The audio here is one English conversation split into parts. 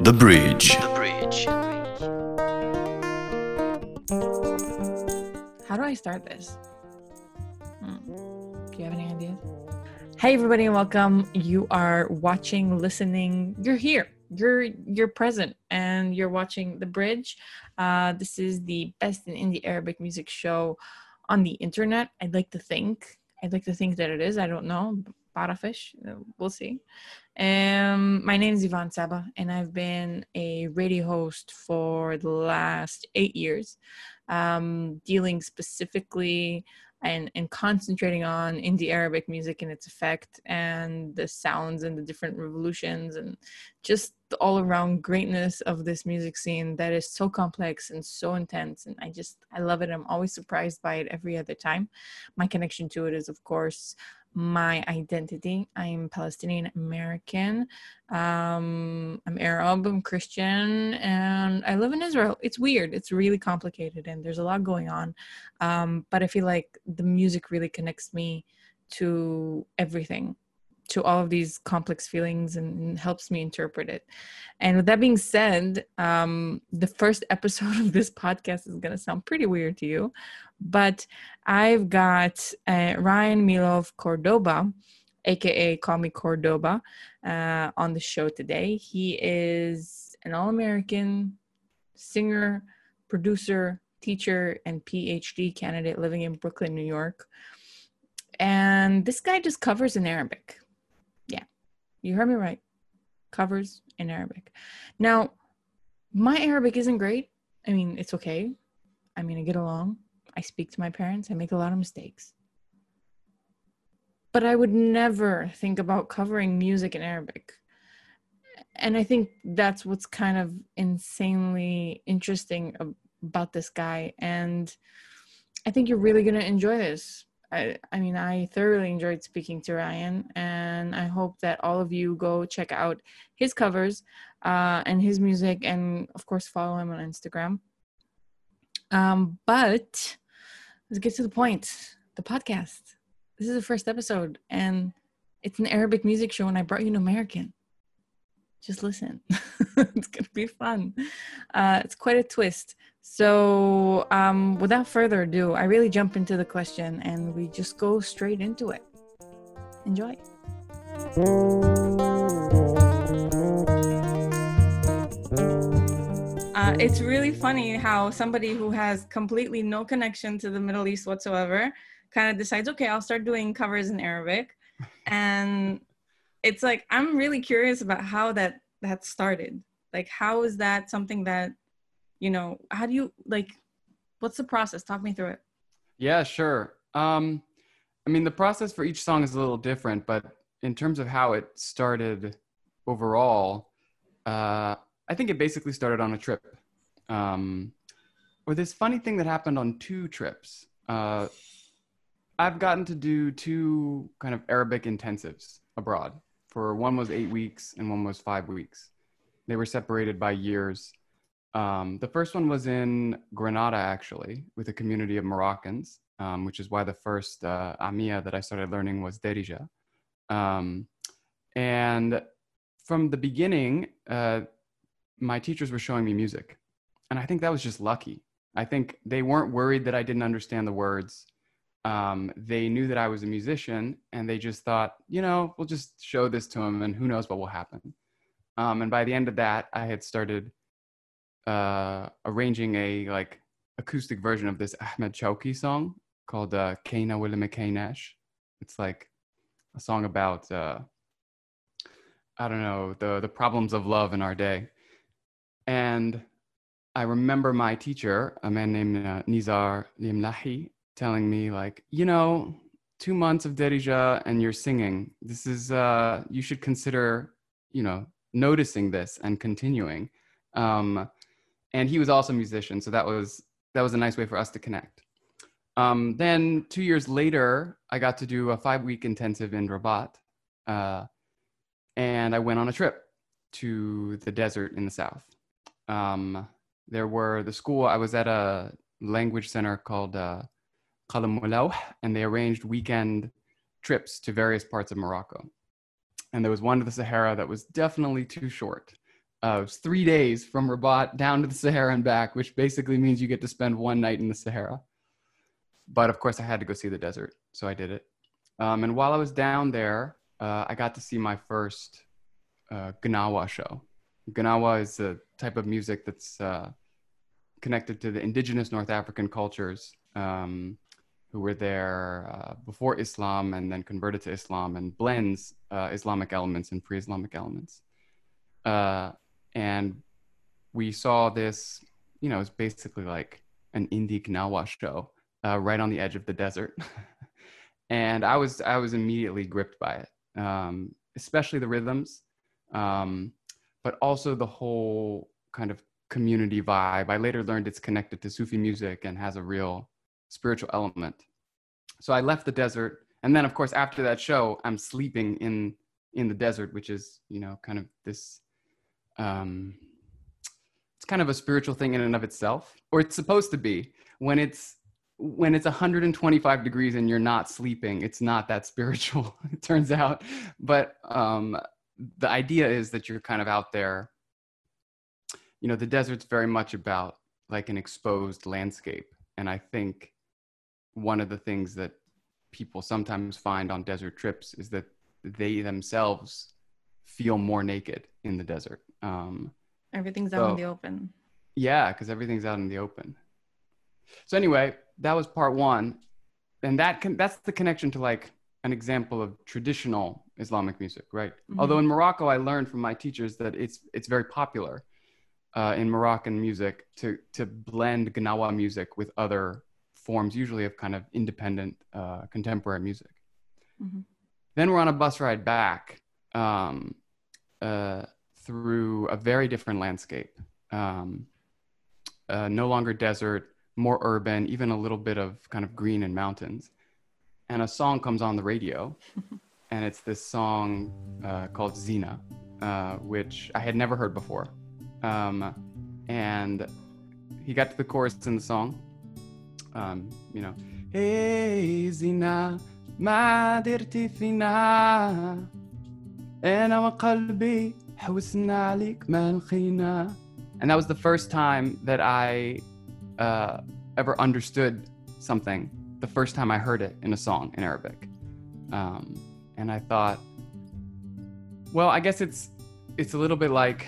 The Bridge. The Bridge. How do I start this? Hmm. Do you have any ideas? Hey everybody and welcome. You are watching, listening. You're here. You're you're present and you're watching The Bridge. Uh, this is the best in indie Arabic music show on the internet. I'd like to think. I'd like to think that it is. I don't know. Barafish. We'll see. Um, my name is Ivan Saba, and I've been a radio host for the last eight years, um, dealing specifically and, and concentrating on indie Arabic music and its effect and the sounds and the different revolutions and just the all around greatness of this music scene that is so complex and so intense. And I just, I love it. I'm always surprised by it every other time. My connection to it is, of course, my identity. I'm Palestinian American. Um, I'm Arab. I'm Christian, and I live in Israel. It's weird. It's really complicated, and there's a lot going on. Um, but I feel like the music really connects me to everything to all of these complex feelings and helps me interpret it. And with that being said, um, the first episode of this podcast is going to sound pretty weird to you, but I've got uh, Ryan Milov Cordoba, aka Call Me Cordoba, uh, on the show today. He is an All American singer, producer, teacher, and PhD candidate living in Brooklyn, New York. And this guy just covers in Arabic you heard me right. Covers in Arabic. Now, my Arabic isn't great. I mean, it's okay. I mean, I get along. I speak to my parents. I make a lot of mistakes. But I would never think about covering music in Arabic. And I think that's what's kind of insanely interesting about this guy. And I think you're really going to enjoy this. I, I mean, I thoroughly enjoyed speaking to Ryan, and I hope that all of you go check out his covers uh, and his music, and of course, follow him on Instagram. Um, but let's get to the point the podcast. This is the first episode, and it's an Arabic music show, and I brought you an American. Just listen, it's gonna be fun. Uh, it's quite a twist. So, um, without further ado, I really jump into the question and we just go straight into it. Enjoy. Uh, it's really funny how somebody who has completely no connection to the Middle East whatsoever kind of decides, okay, I'll start doing covers in Arabic. And it's like, I'm really curious about how that, that started. Like, how is that something that you know how do you like what's the process? Talk me through it. Yeah sure. Um i mean the process for each song is a little different but in terms of how it started overall uh i think it basically started on a trip. Um or this funny thing that happened on two trips. Uh i've gotten to do two kind of arabic intensives abroad. For one was eight weeks and one was five weeks. They were separated by years um, the first one was in Granada, actually, with a community of Moroccans, um, which is why the first uh, Amia that I started learning was Darija. Um, and from the beginning, uh, my teachers were showing me music. And I think that was just lucky. I think they weren't worried that I didn't understand the words. Um, they knew that I was a musician and they just thought, you know, we'll just show this to him and who knows what will happen. Um, and by the end of that, I had started uh, arranging a like acoustic version of this Ahmed Shawki song called uh, Kaina Willa McKaynash. It's like a song about uh, I don't know the the problems of love in our day. And I remember my teacher, a man named uh, Nizar Limlahi, telling me like, you know, two months of Darija and you're singing. This is uh, you should consider, you know, noticing this and continuing. Um, and he was also a musician, so that was that was a nice way for us to connect. Um, then two years later, I got to do a five week intensive in Rabat, uh, and I went on a trip to the desert in the south. Um, there were the school. I was at a language center called uh, and they arranged weekend trips to various parts of Morocco. And there was one to the Sahara that was definitely too short. Uh, it was three days from Rabat down to the Sahara and back, which basically means you get to spend one night in the Sahara. But of course, I had to go see the desert, so I did it. Um, and while I was down there, uh, I got to see my first uh, Gnawa show. Gnawa is a type of music that's uh, connected to the indigenous North African cultures um, who were there uh, before Islam and then converted to Islam and blends uh, Islamic elements and pre Islamic elements. And we saw this, you know, it's basically like an indie Gnawa show uh, right on the edge of the desert. and I was, I was immediately gripped by it, um, especially the rhythms, um, but also the whole kind of community vibe. I later learned it's connected to Sufi music and has a real spiritual element. So I left the desert, and then of course after that show, I'm sleeping in in the desert, which is you know kind of this. Um, it's kind of a spiritual thing in and of itself, or it's supposed to be. When it's when it's 125 degrees and you're not sleeping, it's not that spiritual. it turns out, but um, the idea is that you're kind of out there. You know, the desert's very much about like an exposed landscape, and I think one of the things that people sometimes find on desert trips is that they themselves feel more naked in the desert. Um, Everything's so, out in the open. Yeah, because everything's out in the open. So anyway, that was part one, and that can, that's the connection to like an example of traditional Islamic music, right? Mm-hmm. Although in Morocco, I learned from my teachers that it's it's very popular uh, in Moroccan music to to blend Gnawa music with other forms usually of kind of independent uh, contemporary music. Mm-hmm. Then we're on a bus ride back um, uh, through a very different landscape. Um, uh, no longer desert, more urban, even a little bit of kind of green and mountains. And a song comes on the radio, and it's this song uh, called Zina, uh, which I had never heard before. Um, and he got to the chorus in the song, um, you know, Hey, Zina, ما درت فينا wa وقلبي and that was the first time that I uh, ever understood something. The first time I heard it in a song in Arabic, um, and I thought, well, I guess it's it's a little bit like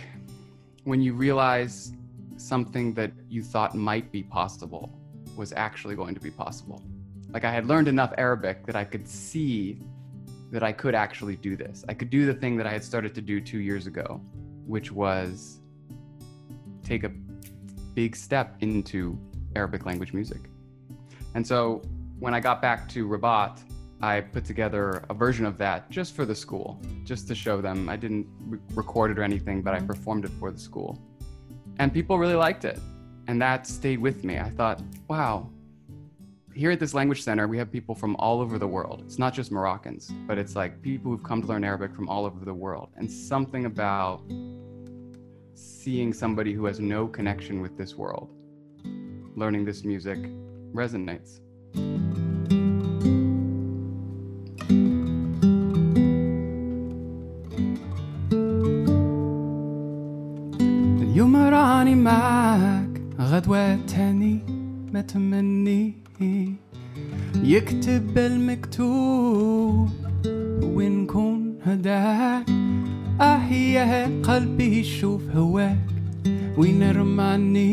when you realize something that you thought might be possible was actually going to be possible. Like I had learned enough Arabic that I could see that I could actually do this. I could do the thing that I had started to do two years ago, which was take a big step into Arabic language music. And so when I got back to Rabat, I put together a version of that just for the school, just to show them. I didn't re- record it or anything, but I mm-hmm. performed it for the school. And people really liked it and that stayed with me. I thought, wow, here at this language center, we have people from all over the world. It's not just Moroccans, but it's like people who've come to learn Arabic from all over the world. And something about seeing somebody who has no connection with this world learning this music resonates. اليوم راني معك غدوة تاني ما تمني يكتب المكتوب ونكون هداك آه يا قلبي يشوف هواك وينرماني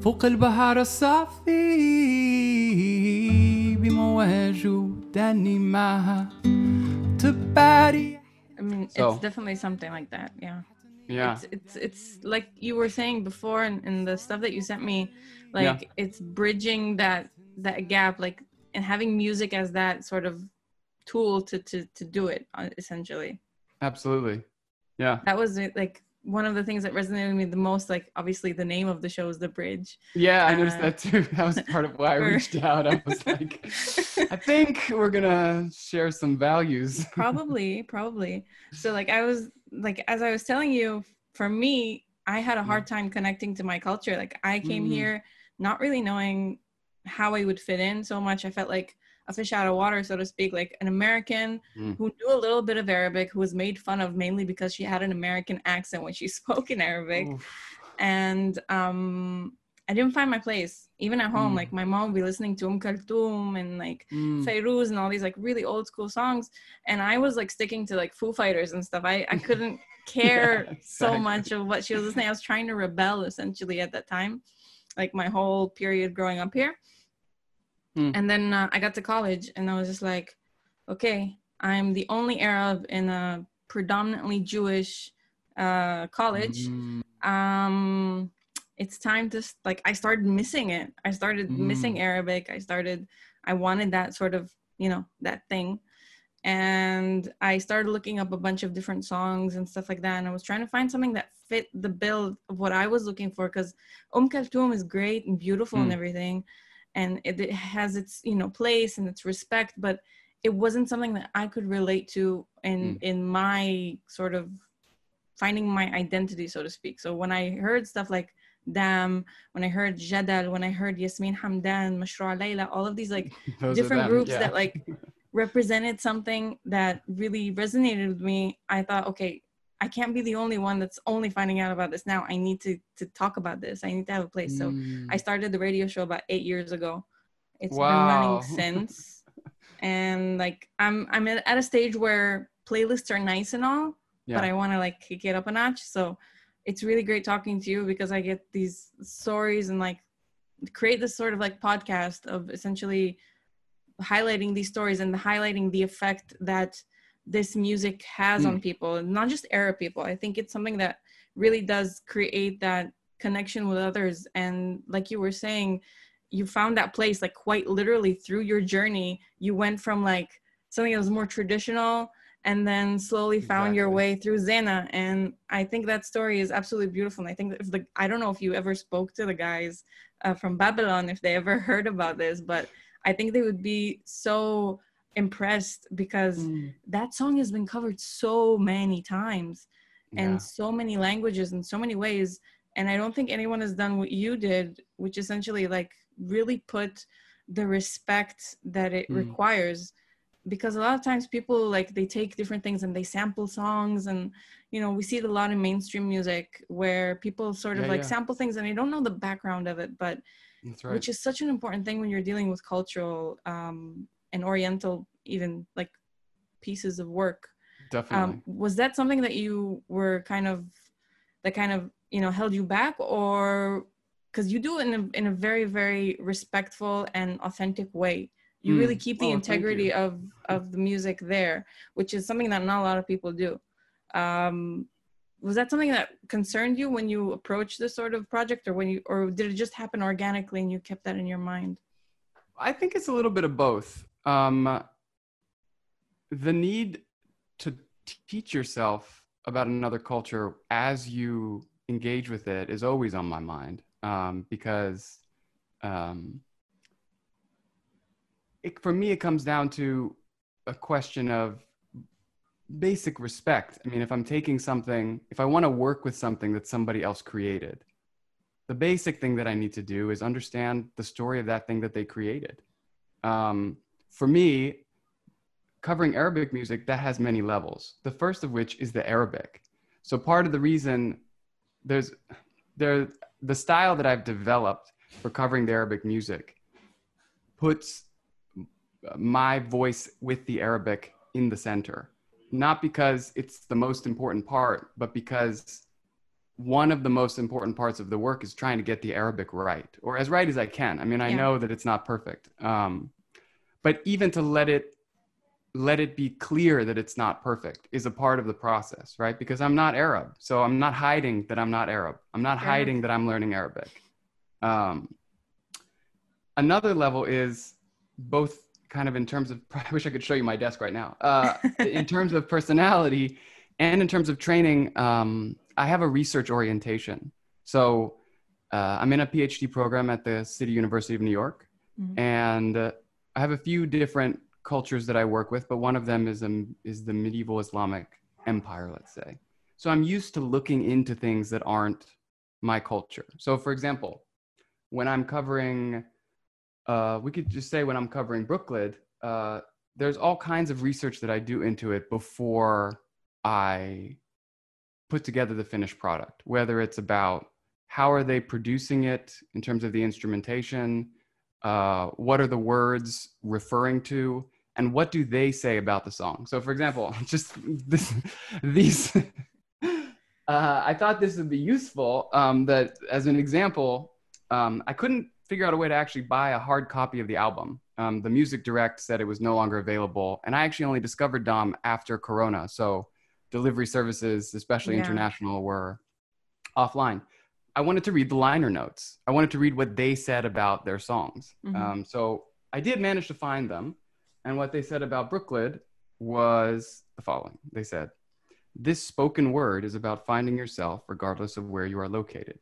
فوق البحر الصافي بمواج وداني معها تباري I mean, it's so. definitely something like that. Yeah. Yeah. it's it's, it's like you were saying before in, in the stuff that you sent me like yeah. it's bridging that that gap like and having music as that sort of tool to to to do it uh, essentially. Absolutely. Yeah. That was like one of the things that resonated with me the most like obviously the name of the show is the bridge. Yeah i noticed uh, that too. That was part of why i reached out. I was like i think we're gonna share some values. Probably probably. So like i was like as I was telling you, for me, I had a hard mm. time connecting to my culture. Like I came mm. here not really knowing how I would fit in so much. I felt like a fish out of water, so to speak, like an American Mm. who knew a little bit of Arabic, who was made fun of mainly because she had an American accent when she spoke in Arabic. Oof. And um, I didn't find my place. Even at home, Mm. like my mom would be listening to Um Kulthum and like Mm. Fairuz and all these like really old school songs. And I was like sticking to like Foo Fighters and stuff. I, I couldn't care so exactly. much of what she was listening. I was trying to rebel essentially at that time, like my whole period growing up here. Hmm. And then uh, I got to college and I was just like, okay, I'm the only Arab in a predominantly Jewish uh, college. Mm. Um, it's time to like I started missing it. I started missing Mm. Arabic. I started. I wanted that sort of you know that thing, and I started looking up a bunch of different songs and stuff like that. And I was trying to find something that fit the bill of what I was looking for because Um Kulthum is great and beautiful and Mm. everything, and it, it has its you know place and its respect, but it wasn't something that I could relate to in Mm. in my sort of finding my identity, so to speak. So when I heard stuff like Dam, when I heard Jadal, when I heard Yasmin Hamdan, Mashrou Leila, all of these like different groups yeah. that like represented something that really resonated with me, I thought, okay, I can't be the only one that's only finding out about this now. I need to to talk about this. I need to have a place. So Mm. I started the radio show about eight years ago. It's Wow. been running since, and like I'm I'm at a stage where playlists are nice and all, but I want to like kick it up a notch. So it's really great talking to you because I get these stories and like create this sort of like podcast of essentially highlighting these stories and highlighting the effect that this music has hmm. on people and not just arab people. I think it's something that really does create that connection with others. And like you were saying you found that place like quite literally through your journey. You went from like something that was more traditional and then slowly found your way through Zina. And I think that story is absolutely beautiful. And I think if the I don't know if you ever spoke to the guys uh, from Babylone, if they ever heard about this, but I think they would be so impressed because Mm. that song has been covered so many times and Yeah. so many languages in so many ways. And I don't think anyone has done what you did, which essentially like really put the respect that it Mm. requires because a lot of times people like they take different things and they sample songs and you know we see it a lot in mainstream music where people sort of Yeah, like yeah. sample things and they don't know the background of it but right. which is such an important thing when you're dealing with cultural um and oriental even like pieces of work Definitely. um was that something that you were kind of that kind of you know held you back or because you do it in a, in a very very respectful and authentic way you really Mm. keep the Oh, integrity of of the music there which is something that not a lot of people do um was that something that concerned you when you approached this sort of project or when you or did it just happen organically and you kept that in your mind I think it's a little bit of both. Um, the need to teach yourself about another culture as you engage with it is always on my mind um, because um, it, for me, it comes down to a question of basic respect. I mean, if I'm taking something, if I want to work with something that somebody else created, the basic thing that I need to do is understand the story of that thing that they created. Um, for me, covering Arabic music, that has many levels. The first of which is the Arabic. So part of the reason there's there the style that I've developed for covering the Arabic music puts my voice with the Arabic in the center. Not because it's the most important part, but because one of the most important parts of the work is trying to get the Arabic right, or as right as I can. I mean, I Yeah. know that it's not perfect, um, but even to let it let it be clear that it's not perfect is a part of the process, right? Because I'm not Arab, so I'm not hiding that I'm not Arab. I'm not hiding that I'm learning Arabic. Um, another level is both kind of in terms of i wish i could show you my desk right now. Uh, in terms of personality and in terms of training um, i have a research orientation. So uh, i'm in a phd program at the city university of new york Mhm. and uh, i have a few different cultures that i work with but one of them is, um, is the medieval islamic empire let's say. So i'm used to looking into things that aren't my culture. So for example when i'm covering uh, we could just say when I'm covering Brooklyn, uh, there's all kinds of research that I do into it before I put together the finished product, whether it's about how are they producing it in terms of the instrumentation, uh, what are the words referring to, and what do they say about the song. So, for example, just this, these. Uh, I thought this would be useful. Um, that as an example, um, I couldn't figure out a way to actually buy a hard copy of the album. Um, the music direct said it was no longer available, and I actually only discovered DAM after Corona. So delivery services, especially yeah. international, were offline. I wanted to read the liner notes. I wanted to read what they said about their songs. Mm-hmm. Um, so I did manage to find them. And what they said about Brooklyn was the following They said, This spoken word is about finding yourself regardless of where you are located.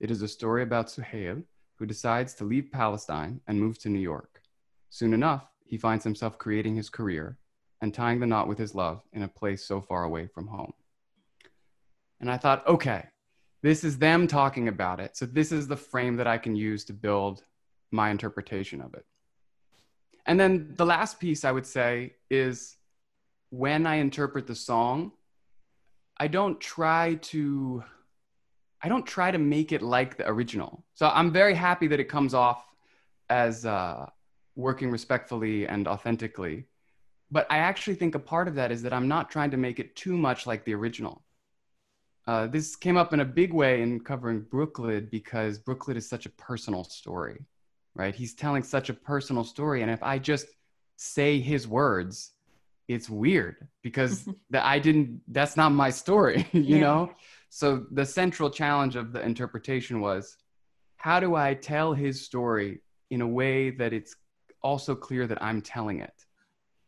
It is a story about Suhail, who decides to leave Palestine and move to New York. Soon enough, he finds himself creating his career and tying the knot with his love in a place so far away from home. And I thought, okay, this is them talking about it. So this is the frame that I can use to build my interpretation of it. And then the last piece I would say is when I interpret the song, I don't try to I don't try to make it like the original. So I'm very happy that it comes off as uh, working respectfully and authentically but I actually think a part of that is that I'm not trying to make it too much like the original. Uh, this came up in a big way in covering Brooklyn because Brooklyn is such a personal story, right? He's telling such a personal story, and if I just say his words, it's weird because that I didn't. That's not my story, you yeah. know. So the central challenge of the interpretation was, how do I tell his story in a way that it's also clear that I'm telling it?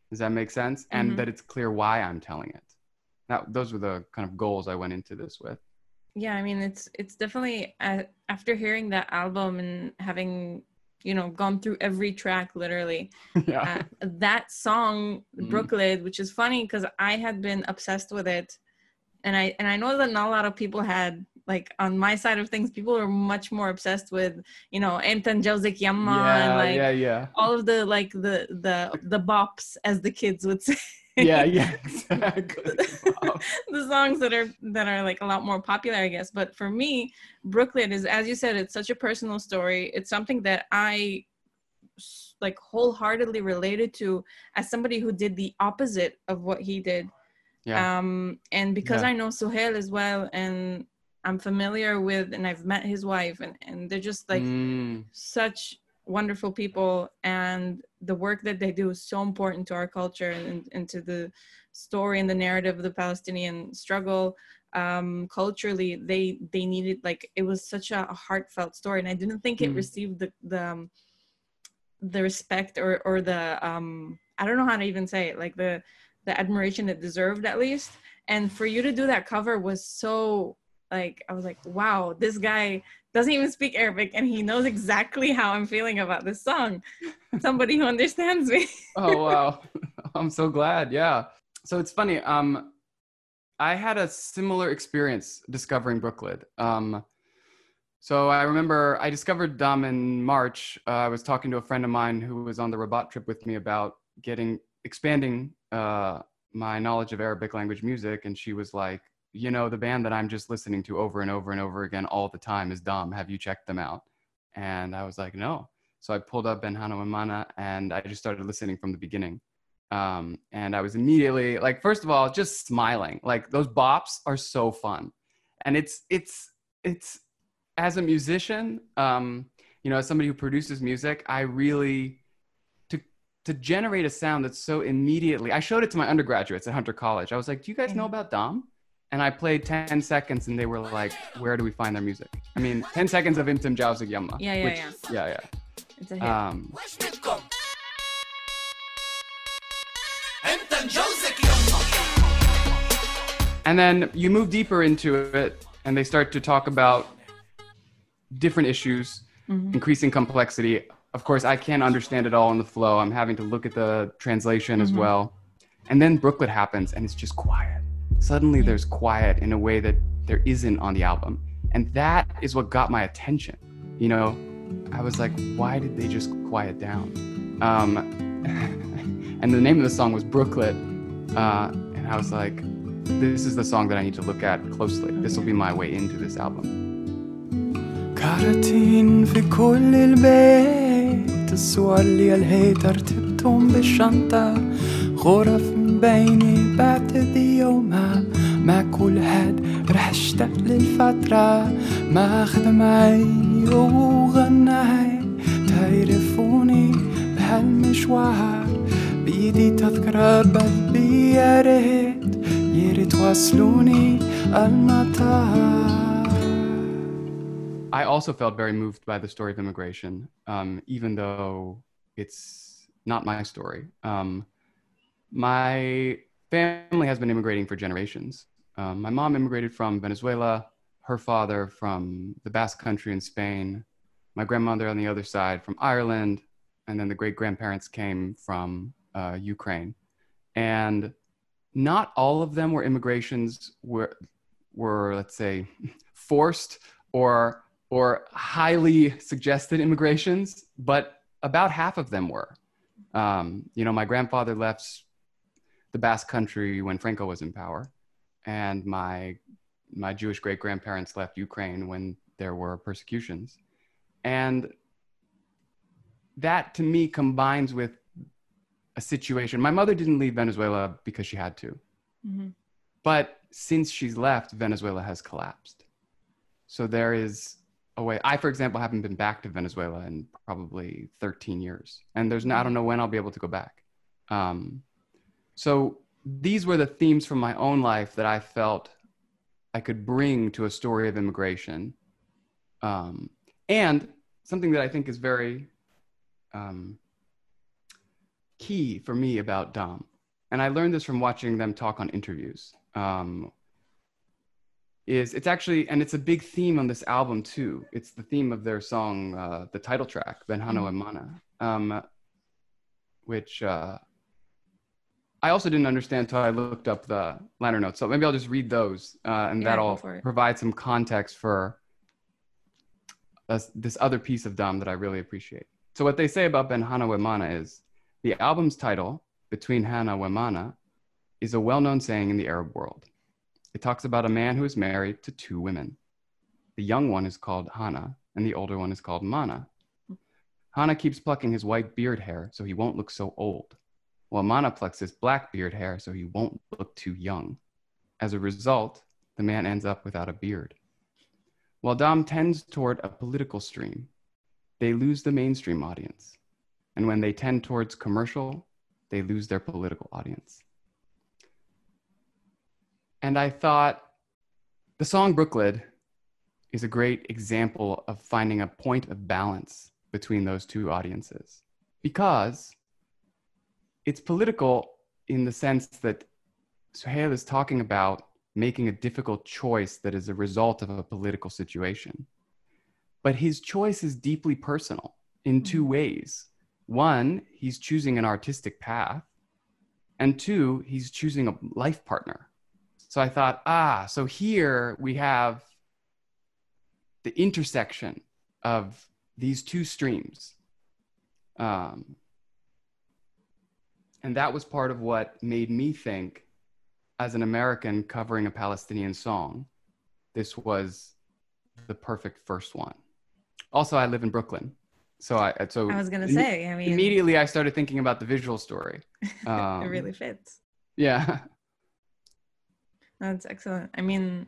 Does that make sense? And mm-hmm. that it's clear why I'm telling it. Now, those were the kind of goals I went into this with. Yeah, I mean, it's it's definitely uh, after hearing that album and having you know gone through every track literally yeah. Uh, that song mm. brooklyn which is funny because i had been obsessed with it and i and i know that not a lot of people had like on my side of things, people were much more obsessed with, you know, Emten Josek Yama yeah, and like yeah, yeah. all of the like the the the bops as the kids would say. yeah, yeah, exactly. the songs that are that are like a lot more popular, I guess. But for me, Brooklyn is, as you said, it's such a personal story. It's something that I like wholeheartedly related to as somebody who did the opposite of what he did. Yeah. Um, and because yeah. I know Suhail as well, and I'm familiar with and I've met his wife and, and they're just like mm. such wonderful people and the work that they do is so important to our culture and, and to the story and the narrative of the Palestinian struggle. Um, culturally, they they needed like it was such a, heartfelt story, and I didn't think it mm. received the the um, the respect or or the um I don't know how to even say it like the the admiration it deserved at least. And for you to do that cover was so like I was like, wow, this guy doesn't even speak Arabic and he knows exactly how I'm feeling about this song. Somebody who understands me. oh wow. I'm so glad. Yeah. So it's funny. Um I had a similar experience discovering Brooklyn. Um so I remember I discovered DAM in March. Uh, I was talking to a friend of mine who was on the Rabat trip with me about getting expanding uh, my knowledge of Arabic language music, and she was like, you know, the band that I'm just listening to over and over and over again all the time is DAM. Have you checked them out? And I was like, no. So I pulled up Ben Hano and Mana and I just started listening from the beginning. Um, and I was immediately like, first of all, just smiling. Like those bops are so fun. And it's, it's, it's, as a musician, um, you know, as somebody who produces music, I really, to, to generate a sound that's so immediately, I showed it to my undergraduates at Hunter College. I was like, do you guys know about DAM? and I played 10 seconds and they were like, where do we find their music? I mean, 10 seconds of Imtim Jauzig Yamma. Yeah, yeah, which, yeah. Yeah, yeah. It's a hit. Um, and then you move deeper into it and they start to talk about different issues, mm-hmm. increasing complexity. Of course, I can't understand it all in the flow. I'm having to look at the translation mm-hmm. as well. And then Brooklyn happens and it's just quiet suddenly there's quiet in a way that there isn't on the album. And that is what got my attention. You know, I was like, why did they just quiet down? Um, and the name of the song was Brooklyn. Uh, and I was like, this is the song that I need to look at closely. This will be my way into this album. الصور اللي الهيت رتبتهم بالشنطة. غرف من بيني بعتدي يومها مع كل هاد رح اشتاق للفترة. ما اخذ معي وغناي. تعرفوني بهالمشوار. بإيدي تذكرة بدي يا ريت. يا ريت وصلوني المطار I also felt very moved by the story of immigration, um, even though it's not my story. Um, my family has been immigrating for generations. Um, my mom immigrated from Venezuela, her father from the Basque Country in Spain, my grandmother on the other side from Ireland, and then the great grandparents came from uh, Ukraine. And not all of them were immigrations were were let's say forced or or highly suggested immigrations, but about half of them were. Um, you know, my grandfather left the Basque Country when Franco was in power, and my my Jewish great grandparents left Ukraine when there were persecutions, and that to me combines with a situation. My mother didn't leave Venezuela because she had to, Mhm. but since she's left, Venezuela has collapsed. So there is a way. I, for example, haven't been back to Venezuela in probably 13 years, and there's no, I don't know when I'll be able to go back. Um, so these were the themes from my own life that I felt I could bring to a story of immigration, um, and something that I think is very um, key for me about DAM. And I learned this from watching them talk on interviews. Um, is it's actually and it's a big theme on this album too. It's the theme of their song, uh, the title track, Ben Hano Emana, um, which uh, I also didn't understand until I looked up the liner notes. So maybe I'll just read those, uh, and Yeah, that'll go for it. provide some context for us- this other piece of DAM that I really appreciate. So what they say about Ben Hana Wemana is the album's title, Between Hana Wemana, is a well-known saying in the Arab world. It talks about a man who is married to two women. The young one is called Hana, and the older one is called Mana. Hana keeps plucking his white beard hair so he won't look so old, while Mana plucks his black beard hair so he won't look too young. As a result, the man ends up without a beard. While DAM tends toward a political stream, they lose the mainstream audience. And when they tend towards commercial, they lose their political audience. And I thought the song Brooklyn is a great example of finding a point of balance between those two audiences because it's political in the sense that Suhail is talking about making a difficult choice that is a result of a political situation. But his choice is deeply personal in two mm-hmm. ways. One, he's choosing an artistic path, and two, he's choosing a life partner. So I thought, ah, so here we have the intersection of these two streams. Um, and that was part of what made me think, as an American covering a Palestinian song, this was the perfect first one. Also, I live in Brooklyn. So I, so I was gonna say. I mean, immediately I started thinking about the visual story. Um, it really fits. Yeah. That's excellent. I mean,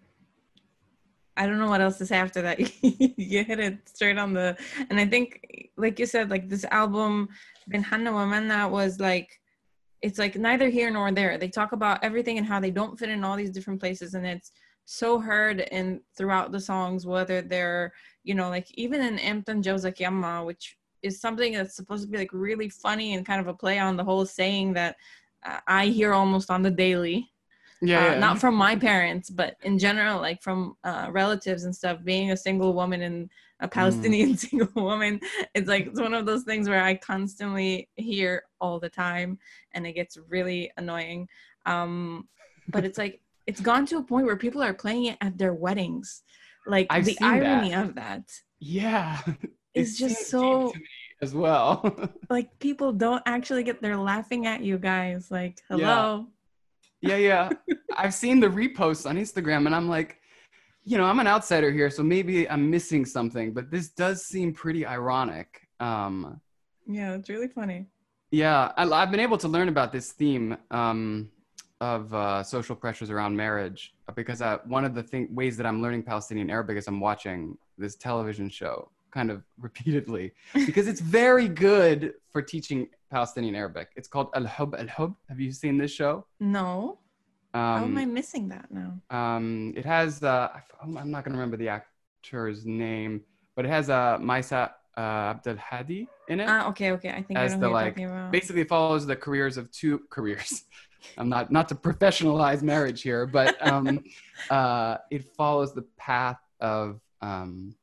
I don't know what else to say after that. you hit it straight on the. And I think, like you said, like this album, Ben Hanna Wamana, was like, it's like neither here nor there. They talk about everything and how they don't fit in all these different places, and it's so heard in throughout the songs, whether they're, you know, like even in Amtan Josek Yamma, which is something that's supposed to be like really funny and kind of a play on the whole saying that uh, I hear almost on the daily Yeah. uh, yeah. not from my parents, but in general, like from uh, relatives and stuff. Being a single woman and a Palestinian single woman, it's like it's one of those things where I constantly hear all the time, and it gets really annoying. Um, but it's like it's gone to a point where people are playing it at their weddings. Like I've the irony that. of that Yeah. is It just so. as well. like people don't actually get they're laughing at you guys. Like, hello. Yeah, yeah. Yeah. I've seen the reposts on Instagram and I'm like, you know, I'm an outsider here, so maybe I'm missing something, but this does seem pretty ironic. Um, yeah, it's really funny. Yeah, I, have been able to learn about this theme um, of uh, social pressures around marriage because I, one of the thing, ways that I'm learning Palestinian Arabic is I'm watching this television show kind of repeatedly because it's very good for teaching Palestinian Arabic. It's called Al Hub Al Hub. Have you seen this show? No. Um, How am I missing that now? Um, it has, uh, I'm not going to remember the actor's name, but it has uh, Maisa uh, Abdel Hadi in it. Ah, okay, okay. I think as I the like basically follows the careers of two careers. I'm not not to professionalize marriage here, but um, uh, it follows the path of um,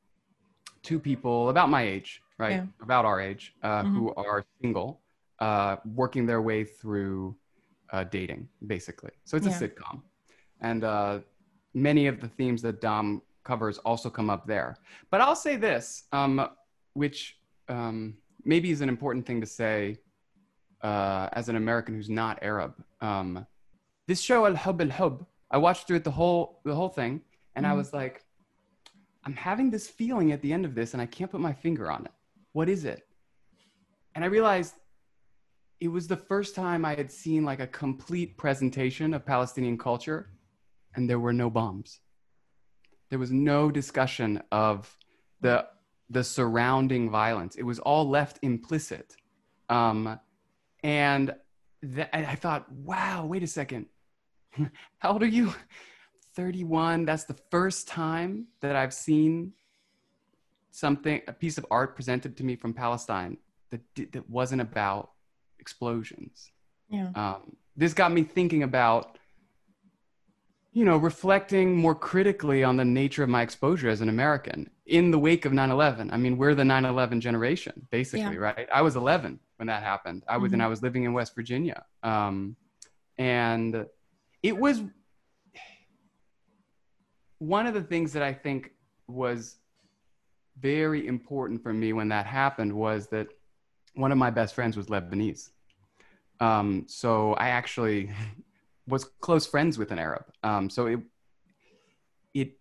two people about my age, right? Yeah. About our age, uh, mm-hmm. who are single, uh, working their way through uh, dating, basically. So it's yeah. a sitcom, and uh, many of the themes that DAM covers also come up there. But I'll say this, um, which um, maybe is an important thing to say uh, as an American who's not Arab. Um, this show Al Hub Al Hub, I watched through it the whole the whole thing, and mm. I was like, I'm having this feeling at the end of this, and I can't put my finger on it. What is it? And I realized it was the first time I had seen like a complete presentation of Palestinian culture, and there were no bombs. There was no discussion of the the surrounding violence. It was all left implicit. Um, and th- I thought, wow, wait a second. How old are you? 31. That's the first time that I've seen something, a piece of art presented to me from Palestine that, that wasn't about explosions. Yeah. Um, this got me thinking about, you know, reflecting more critically on the nature of my exposure as an American in the wake of 9 11. I mean, we're the 9 11 generation, basically, yeah. right? I was 11 when that happened. I was, mm-hmm. and I was living in West Virginia. Um, and it was one of the things that I think was very important for me when that happened was that one of my best friends was Lebanese. Um, so I actually was close friends with an Arab. Um, so it, it,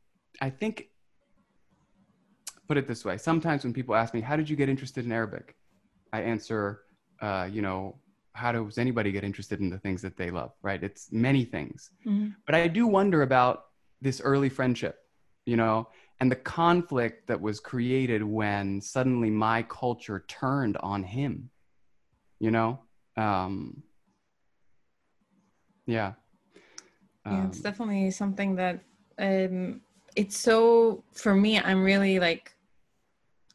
I think, put it this way. Sometimes when people ask me, "How did you get interested in Arabic?" I answer, uh, you know, how does anybody get interested in the things that they love? Right? It's many things. Mm-hmm. But I do wonder about this early friendship, you know, and the conflict that was created when suddenly my culture turned on him, you know? Um, yeah. Um, yeah, it's um, definitely something that um, it's so, for me, I'm really like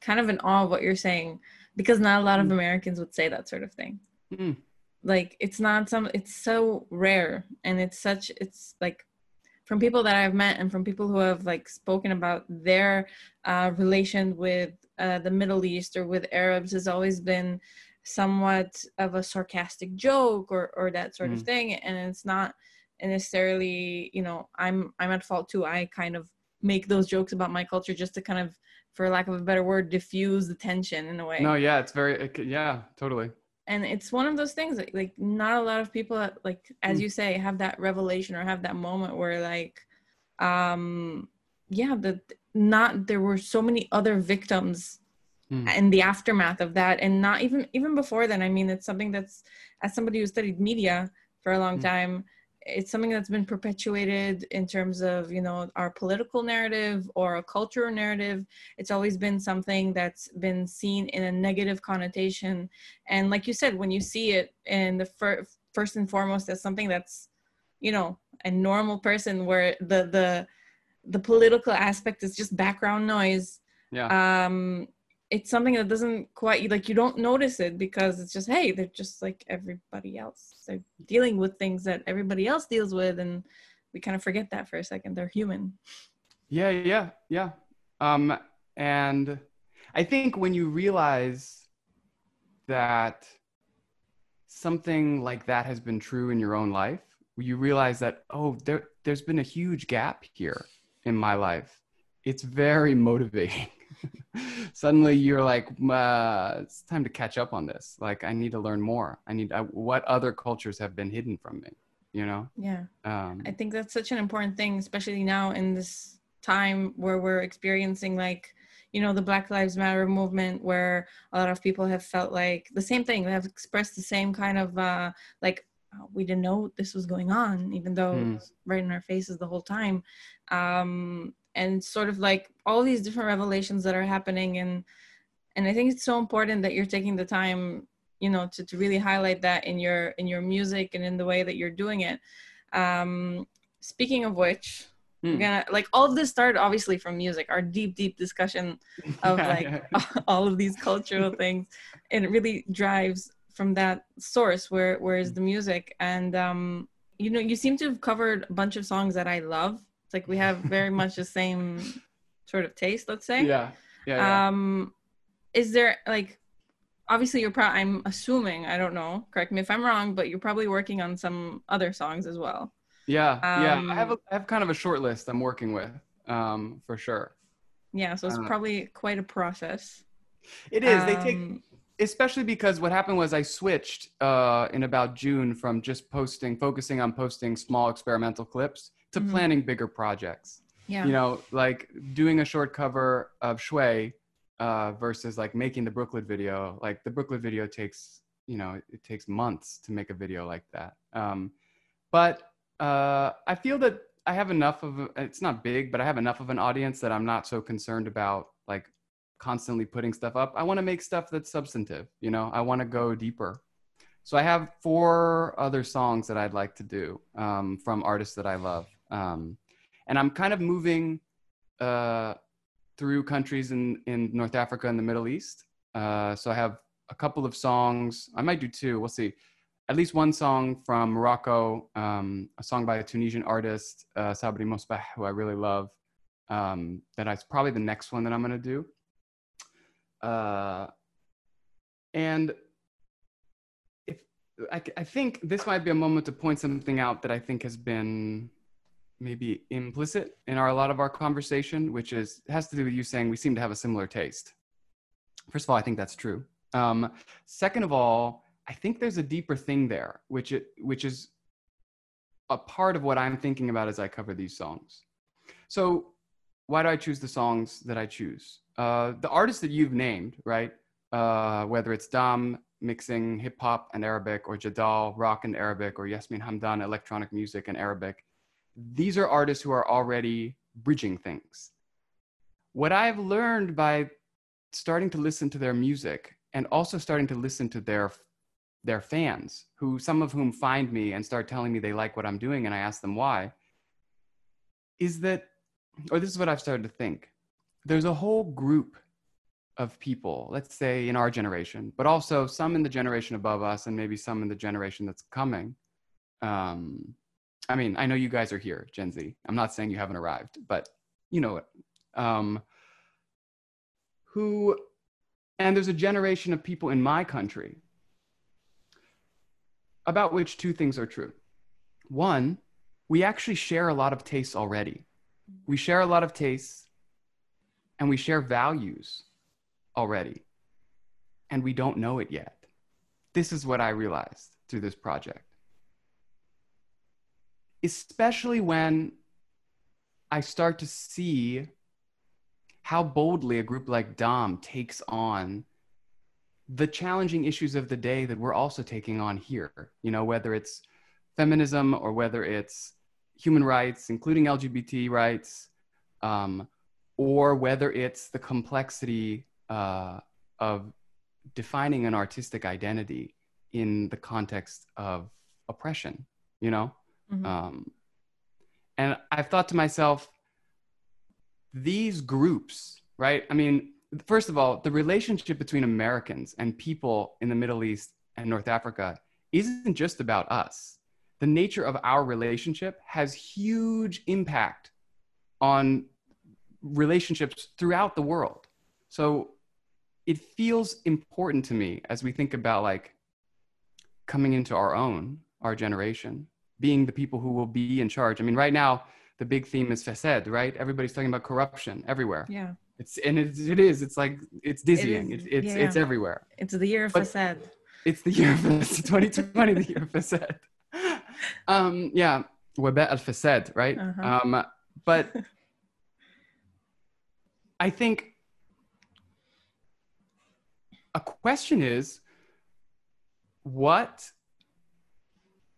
kind of in awe of what you're saying because not a lot of mm. Americans would say that sort of thing. Mm. Like it's not some, it's so rare and it's such, it's like from people that I've met and from people who have like spoken about their uh, relation with uh, the Middle East or with Arabs has always been somewhat of a sarcastic joke or or that sort mm. of thing, and it's not necessarily you know I'm I'm at fault too. I kind of make those jokes about my culture just to kind of for lack of a better word diffuse the tension in a way no yeah it's very it, yeah totally and it's one of those things that, like not a lot of people like as mm. you say have that revelation or have that moment where like um yeah that not there were so many other victims mm. in the aftermath of that and not even even before then i mean it's something that's as somebody who studied media for a long mm. time it's something that's been perpetuated in terms of you know our political narrative or a cultural narrative. It's always been something that's been seen in a negative connotation. And like you said when you see it in the fir- first and foremost as something that's you know a normal person where the the the political aspect is just background noise yeah. um it's something that doesn't quite like you don't notice it because it's just hey they're just like everybody else. They're dealing with things that everybody else deals with and we kind of forget that for a second. They're human. Yeah yeah yeah. Um and i think when you realize that something like that has been true in your own life you realize that oh there there's been a huge gap here in my life. It's very motivating suddenly you're like, uh, it's time to catch up on this. Like, I need to learn more. I need I, what other cultures have been hidden from me. You know? Yeah. Um, I think that's such an important thing, especially now in this time where we're experiencing like you know the black lives matter movement where a lot of people have felt like the same thing they have expressed the same kind of uh like oh, we didn't know this was going on even though Mm. it was right in our faces the whole time um and sort of like all these different revelations that are happening. And and i think it's so important that you're taking the time you know to, to really highlight that in your in your music and in the way that you're doing it. Um speaking of which hmm. gonna like all of this started obviously from music our deep deep discussion of Yeah, like yeah. all of these cultural things. And it really drives from that source where where is the music. And um you know you seem to have covered a bunch of songs that i love it's like we have very much the same sort of taste let's say yeah, yeah, yeah. um is there like obviously you're probably i'm assuming i don't know correct me if i'm wrong but you're probably working on some other songs as well yeah, yeah. I have a, um, I have kind of a short list I'm working with, um, for sure. yeah so it's Uh, probably quite a process It is. they take Um, especially because what happened was I switched uh, in about June from just posting, focusing on posting small experimental clips to Mhm. planning bigger projects. yeah You know, like doing a short cover of Shui uh, versus like making the Brooklyn video. Like the Brooklyn video takes, you know, it takes months to make a video like that. Um, but uh, I feel that I have enough of, a, it's not big, but I have enough of an audience that I'm not so concerned about like constantly putting stuff up. I want to make stuff that's substantive, you know, I want to go deeper. So I have four other songs that I'd like to do um, from artists that I love. Um, and I'm kind of moving uh, through countries in, in North Africa and the Middle East. Uh, so I have a couple of songs. I might do two. We'll see. At least one song from Morocco, um, a song by a Tunisian artist, uh, Sabri Mosbah, who I really love. Um, that is probably the next one that I'm going to do. Uh, and if I, I think this might be a moment to point something out that I think has been maybe implicit in our a lot of our conversation, which is has to do with you saying we seem to have a similar taste. First of all, I think that's true. Um, second of all, I think there's a deeper thing there, which it which is a part of what I'm thinking about as I cover these songs. So, why do I choose the songs that I choose? Uh, the artists that you've named, right? Uh, whether it's DAM mixing hip hop and Arabic, or Jadal rock and Arabic, or Yasmin Hamdan electronic music and Arabic, these are artists who are already bridging things. What I've learned by starting to listen to their music and also starting to listen to their their fans, who some of whom find me and start telling me they like what I'm doing, and I ask them why, is that, or this is what I've started to think. There's a whole group of people, let's say in our generation, but also some in the generation above us, and maybe some in the generation that's coming. Um, I mean, I know you guys are here, Gen Z. I'm not saying you haven't arrived, but you know. Um, who, and there's a generation of people in my country about which two things are true. One, we actually share a lot of tastes already. We share a lot of tastes and we share values already. And we don't know it yet. This is what I realized through this project. Especially when I start to see how boldly a group like DAM takes on the challenging issues of the day that we're also taking on here, you know, whether it's feminism or whether it's human rights, including LGBT rights, um, or whether it's the complexity uh, of defining an artistic identity in the context of oppression, you know? Mhm. Um, and I've thought to myself, these groups, right? I mean, first of all, the relationship between Americans and people in the Middle East and North Africa isn't just about us. The nature of our relationship has huge impact on relationships throughout the world. So it feels important to me as we think about like coming into our own, our generation, being the people who will be in charge. I mean, right now, the big theme is fasad, right? Everybody's talking about corruption everywhere. Yeah. It's and it's, it is. It's like it's dizzying. It is, it's yeah. it's everywhere. It's the year of fesed. fasad. It's the year of 2020. the year of fasad. Um, yeah, Webet al fasad, right? Uh-huh. Um, but I think a question is, what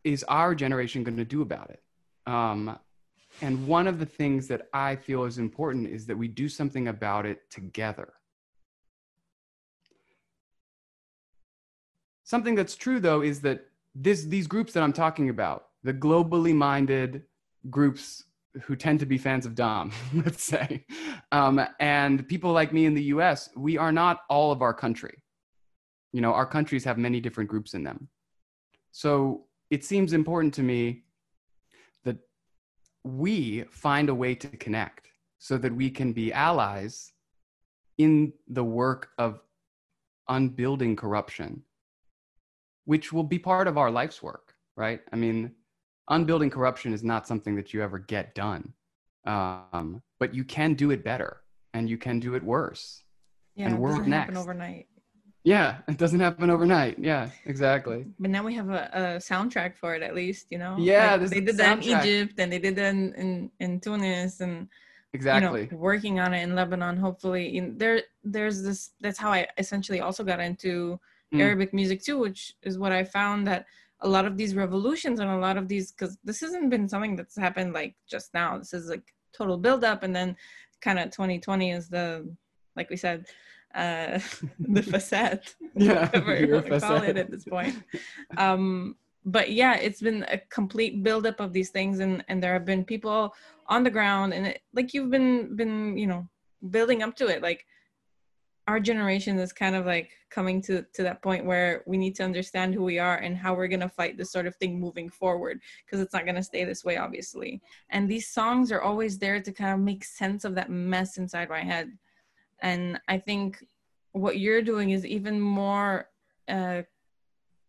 is our generation going to do about it? Um, and one of the things that I feel is important is that we do something about it together. Something that's true, though, is that this, these groups that I'm talking about, the globally minded groups who tend to be fans of DAM, let's say, um, and people like me in the US, we are not all of our country. You know, our countries have many different groups in them. So it seems important to me that we find a way to connect so that we can be allies in the work of unbuilding corruption, which will be part of our life's work, right? I mean, unbuilding corruption is not something that you ever get done, um, but you can do it better and you can do it worse. Yeah, and it we're next. overnight. Yeah, it doesn't happen overnight. Yeah, exactly. But now we have a, a soundtrack for it, at least, you know. Yeah, Like, they did the that in. Egypt, and they did that in in, in Tunis, and Exactly. you know, working on it in Lebanon. Hopefully, in, there there's this. That's how I essentially also got into Mm. Arabic music too, which is what I found that a lot of these revolutions and a lot of these because this hasn't been something that's happened like just now. This is like total buildup, and then kind of 2020 is the like we said uh the fasad Yeah, whatever you year want to call it at this point. Um but yeah it's been a complete buildup of these things and and there have been people on the ground and it, like you've been been you know building up to it. Like our generation is kind of like coming to to that point where we need to understand who we are and how we're going to fight this sort of thing moving forward because it's not going to stay this way obviously. And these songs are always there to kind of make sense of that mess inside my head and i think what you're doing is even more uh,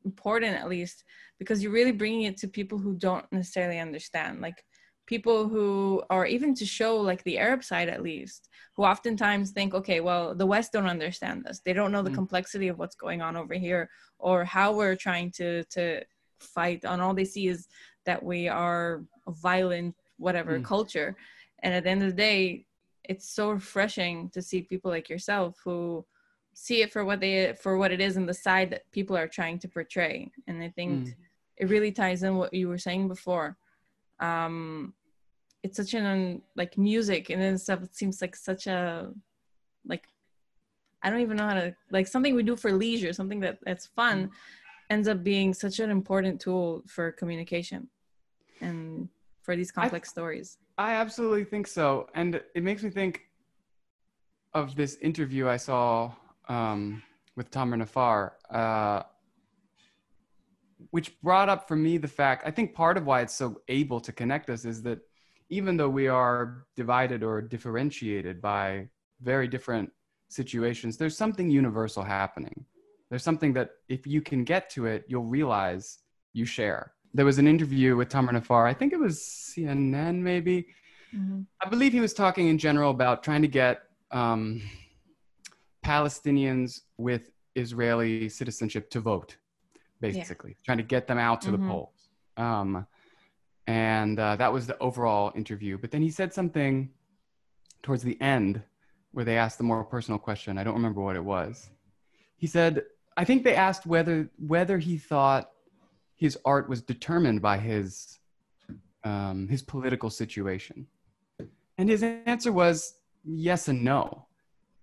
important at least because you're really bringing it to people who don't necessarily understand like people who or even to show like the arab side at least who oftentimes think okay well the west don't understand this they don't know the Mm. complexity of what's going on over here or how we're trying to to fight and all they see is that we are a violent whatever Mm. culture and at the end of the day it's so refreshing to see people like yourself who see it for what they for what it is and the side that people are trying to portray. And i think Mm. it really ties in what you were saying before. Um it's such an like music and then stuff it seems like such a like i don't even know how to like something we do for leisure something that that's fun ends up being such an important tool for communication. And for these I- complex stories I absolutely think so. And it makes me think of this interview I saw um, with Tamer Nafar, uh, which brought up for me the fact I think part of why it's so able to connect us is that even though we are divided or differentiated by very different situations, there's something universal happening. There's something that if you can get to it, you'll realize you share. There was an interview with Tamer Nafar, I think it was CNN maybe, I believe he was talking in general about trying to get um, Palestinians with Israeli citizenship to vote, basically, trying to get them out to the Mhm. polls. Um, and uh, that was the overall interview. But then he said something towards the end where they asked the more personal question. I don't remember what it was. He said, I think they asked whether whether he thought his art was determined by his um, his political situation. And his answer was yes and no.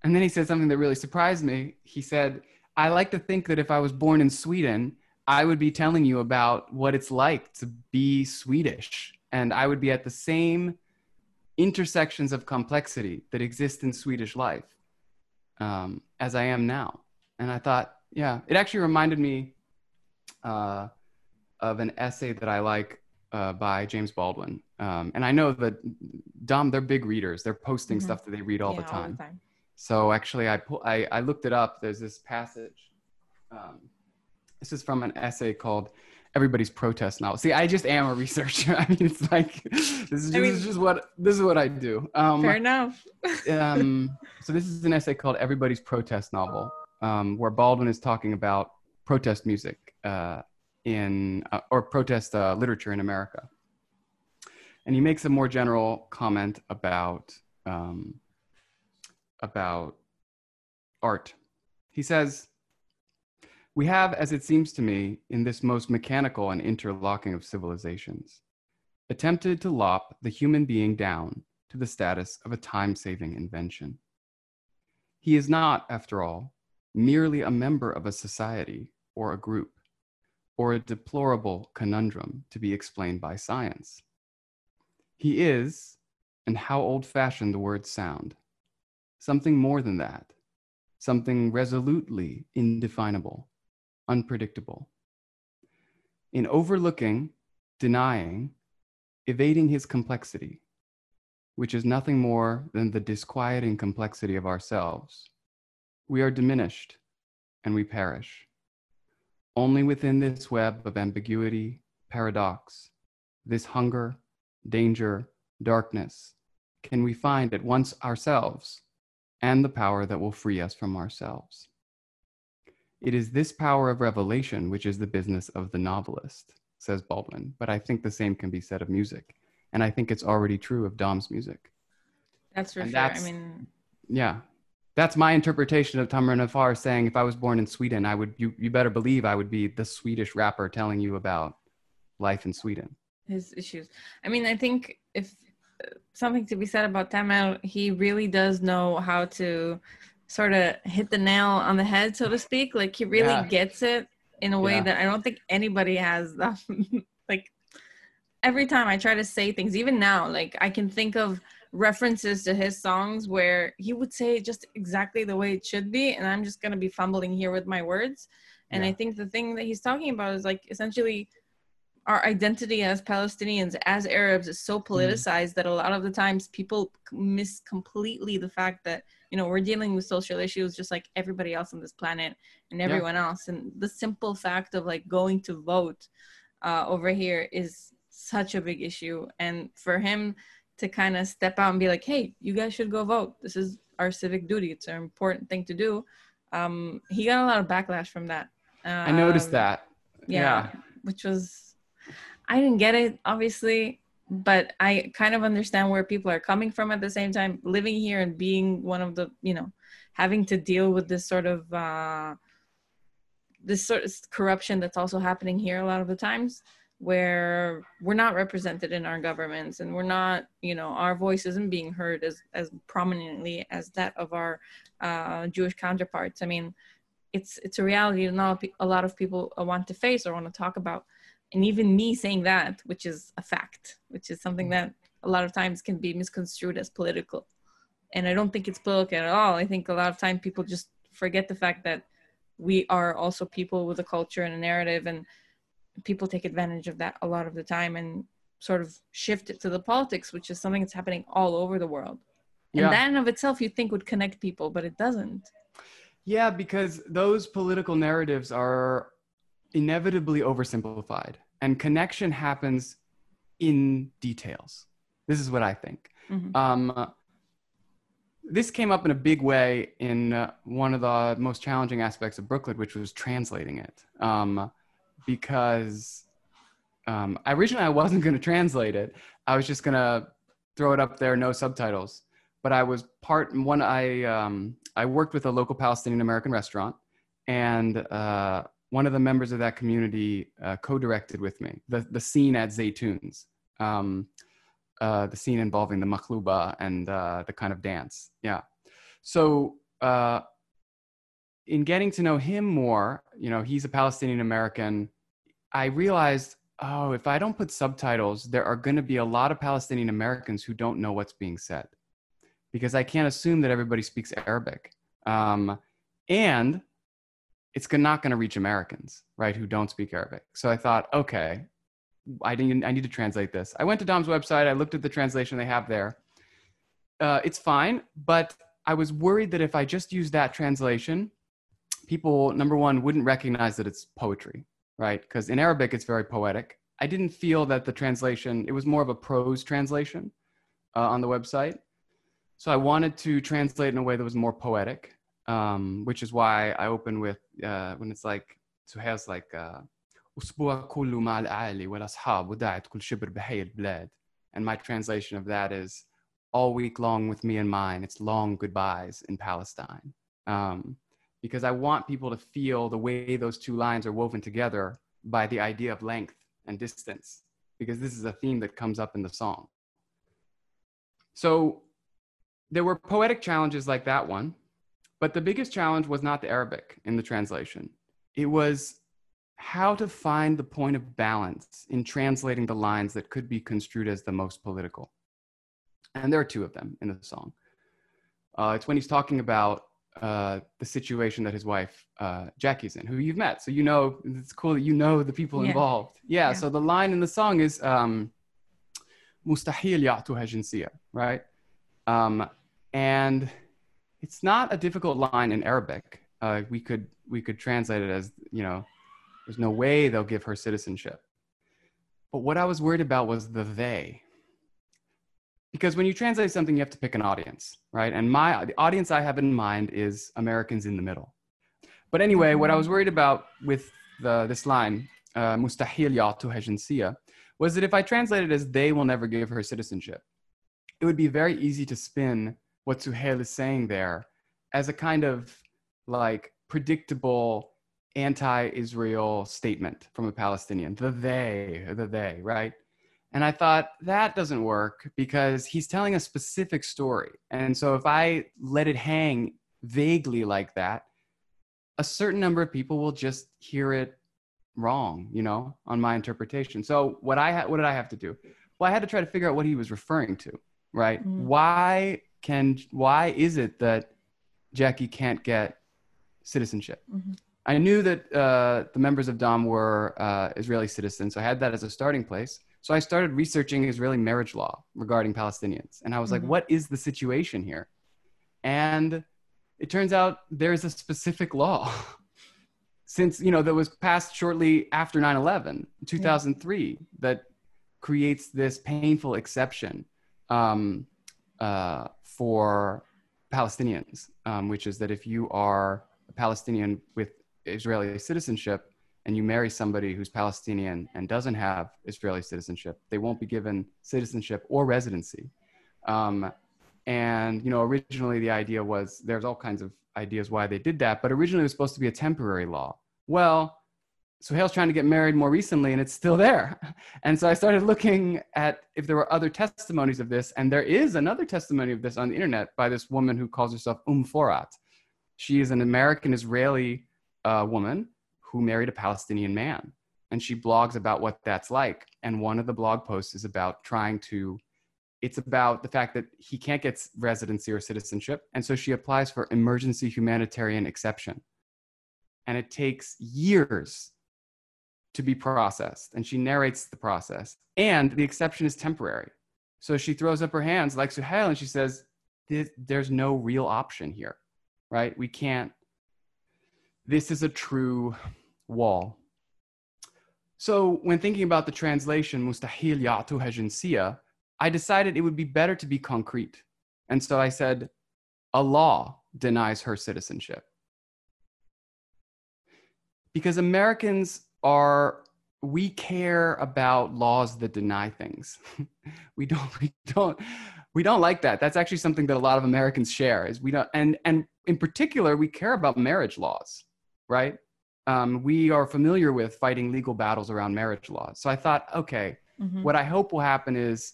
And then he said something that really surprised me. He said, I like to think that if I was born in Sweden, I would be telling you about what it's like to be Swedish. And I would be at the same intersections of complexity that exist in Swedish life um, as I am now. And I thought, yeah, it actually reminded me uh, of an essay that I like uh, by James Baldwin. Um, and I know that DAM, they're big readers. They're posting Mhm. stuff that they read all, Yeah, the time. all the time So actually, I, pu- I, I looked it up. There's this passage. Um, this is from an essay called everybody's protest novel. See, I just am a researcher. I mean, it's like this is, I mean- this is just what this is what I do. Um, Fair enough. um, so this is an essay called "Everybody's Protest Novel," um, where Baldwin is talking about protest music uh, in uh, or protest uh, literature in America, and he makes a more general comment about um, about art. He says. We have, as it seems to me, in this most mechanical and interlocking of civilizations, attempted to lop the human being down to the status of a time saving invention. He is not, after all, merely a member of a society or a group, or a deplorable conundrum to be explained by science. He is, and how old fashioned the words sound, something more than that, something resolutely indefinable, unpredictable. In overlooking, denying, evading his complexity, which is nothing more than the disquieting complexity of ourselves, we are diminished and we perish. Only within this web of ambiguity, paradox, this hunger, danger, darkness, can we find at once ourselves and the power that will free us from ourselves. It is this power of revelation which is the business of the novelist, says Baldwin, but I think the same can be said of music. And I think it's already true of DAM's music. That's for And sure. I that's- mean, Yeah. That's my interpretation of Tamer Nafar saying if I was born in Sweden, I would you, you better believe I would be the Swedish rapper telling you about life in Sweden. his issues. I mean, I think if uh, something to be said about Tamel, he really does know how to sort of hit the nail on the head, so to speak. Like he really Yeah. gets it in a way Yeah. that I don't think anybody has. like every time I try to say things, even now, like I can think of references to his songs where he would say it just exactly the way it should be, and I'm just gonna be fumbling here with my words. And I think the thing that he's talking about is like essentially our identity as Palestinians, as Arabs, is so politicized that a lot of the times people miss completely the fact that you know we're dealing with social issues just like everybody else on this planet and everyone else. And the simple fact of like going to vote uh, over here is such a big issue. And for him to kind of step out and be like, "Hey, you guys should go vote. This is our civic duty. It's an important thing to do." Um, he got a lot of backlash from that. I noticed Um, that. yeah, which was I didn't get it obviously, but I kind of understand where people are coming from at the same time living here and being one of the, you know, having to deal with this sort of uh this sort of corruption that's also happening here a lot of the times where we're not represented in our governments and we're not you know our voice isn't being heard as as prominently as that of our uh, jewish counterparts. I mean it's it's a reality that not a lot of people uh, want to face or want to talk about. And even me saying that which is a fact which is something that a lot of times can be misconstrued as political. And i don't think it's political at all. I think a lot of time people just forget the fact that we are also people with a culture and a narrative and people take advantage of that a lot of the time and sort of shift it to the politics which is something that's happening all over the world and Yeah. that in of itself you think would connect people but it doesn't Yeah, because those political narratives are inevitably oversimplified, and connection happens in details. This is what I think. Mhm. Um, this came up in a big way in uh, one of the most challenging aspects of Brooklyn, which was translating it. Um, because um, originally I wasn't going to translate it. I was just going to throw it up there, no subtitles. But I was part one. I um, I worked with a local Palestinian American restaurant, and uh, one of the members of that community uh, co-directed with me the the scene at Zaytoons. Um, uh, the scene involving the makhluba and uh, the kind of dance. Yeah. So uh, in getting to know him more, you know, he's a Palestinian American. I realized, oh, if I don't put subtitles, there are going to be a lot of Palestinian Americans who don't know what's being said, because I can't assume that everybody speaks Arabic, um, and it's not going to reach Americans, right, who don't speak Arabic. So I thought, okay, I didn't. I need to translate this. I went to DAM's website. I looked at the translation they have there. Uh, it's fine, but I was worried that if I just used that translation, people number one wouldn't recognize that it's poetry, right? Because in Arabic, it's very poetic. I didn't feel that the translation, it was more of a prose translation uh, on the website. So I wanted to translate in a way that was more poetic, um, which is why I open with uh, when it's like, so has like, uh, and my translation of that is all week long with me and mine, it's long goodbyes in Palestine. Um, because I want people to feel the way those two lines are woven together by the idea of length and distance, because this is a theme that comes up in the song. So there were poetic challenges like that one, but the biggest challenge was not the Arabic in the translation. It was how to find the point of balance in translating the lines that could be construed as the most political. And there are two of them in the song. Uh, it's when he's talking about uh, the situation that his wife uh, Jackie's in, who you've met. So you know it's cool that you know the people yeah. involved. Yeah, yeah, So the line in the song is um, "Mustahil ya'tuha right? Um, and it's not a difficult line in Arabic. Uh, we could we could translate it as you know, there's no way they'll give her citizenship. But what I was worried about was the they, because when you translate something you have to pick an audience right? And my the audience i have in mind is americans in the middle. But anyway what i mm-hmm. was worried about with the, this line uh, mustahil yatu hejensia was that if i translated as they will never give her citizenship it would be very easy to spin what suhail is saying there as a kind of like predictable anti-israel statement from a palestinian. The they the they right? And I thought that doesn't work because he's telling a specific story. And so if I let it hang vaguely like that, a certain number of people will just hear it wrong, you know, on my interpretation. So what I ha- what did I have to do? Well, I had to try to figure out what he was referring to, right? Mhm. Why can why is it that Jackie can't get citizenship? Mhm. I knew that uh, the members of DAM were uh, Israeli citizens. So I had that as a starting place. So I started researching Israeli marriage law regarding Palestinians. And I was Mhm. like, what is the situation here? And it turns out there's a specific law since, you know, that was passed shortly after 9 11, 2003, that creates this painful exception um, uh, for Palestinians, um, which is that if you are a Palestinian with Israeli citizenship and you marry somebody who's Palestinian and doesn't have Israeli citizenship, they won't be given citizenship or residency. Um, and you know, originally the idea was there's all kinds of ideas why they did that, but originally it was supposed to be a temporary law. Well, Suhail's trying to get married more recently and it's still there. And so I started looking at if there were other testimonies of this, and there is another testimony of this on the internet by this woman who calls herself Um Forat. She is an American Israeli uh, woman who married a Palestinian man. And she blogs about what that's like. And one of the blog posts is about trying to, it's about the fact that he can't get residency or citizenship. And so she applies for emergency humanitarian exception. And it takes years to be processed. And she narrates the process. And the exception is temporary. So she throws up her hands like Suhail and she says, There's no real option here, right? We can't this is a true wall. So when thinking about the translation, mustahil ya'tuha jinsiyya, I decided it would be better to be concrete. And so I said, a law denies her citizenship. Because Americans are, we care about laws that deny things. we don't, we don't, we don't like that. That's actually something that a lot of Americans share is we don't, and, and in particular, we care about marriage laws right? Um, we are familiar with fighting legal battles around marriage laws. So I thought, okay, Mhm. what I hope will happen is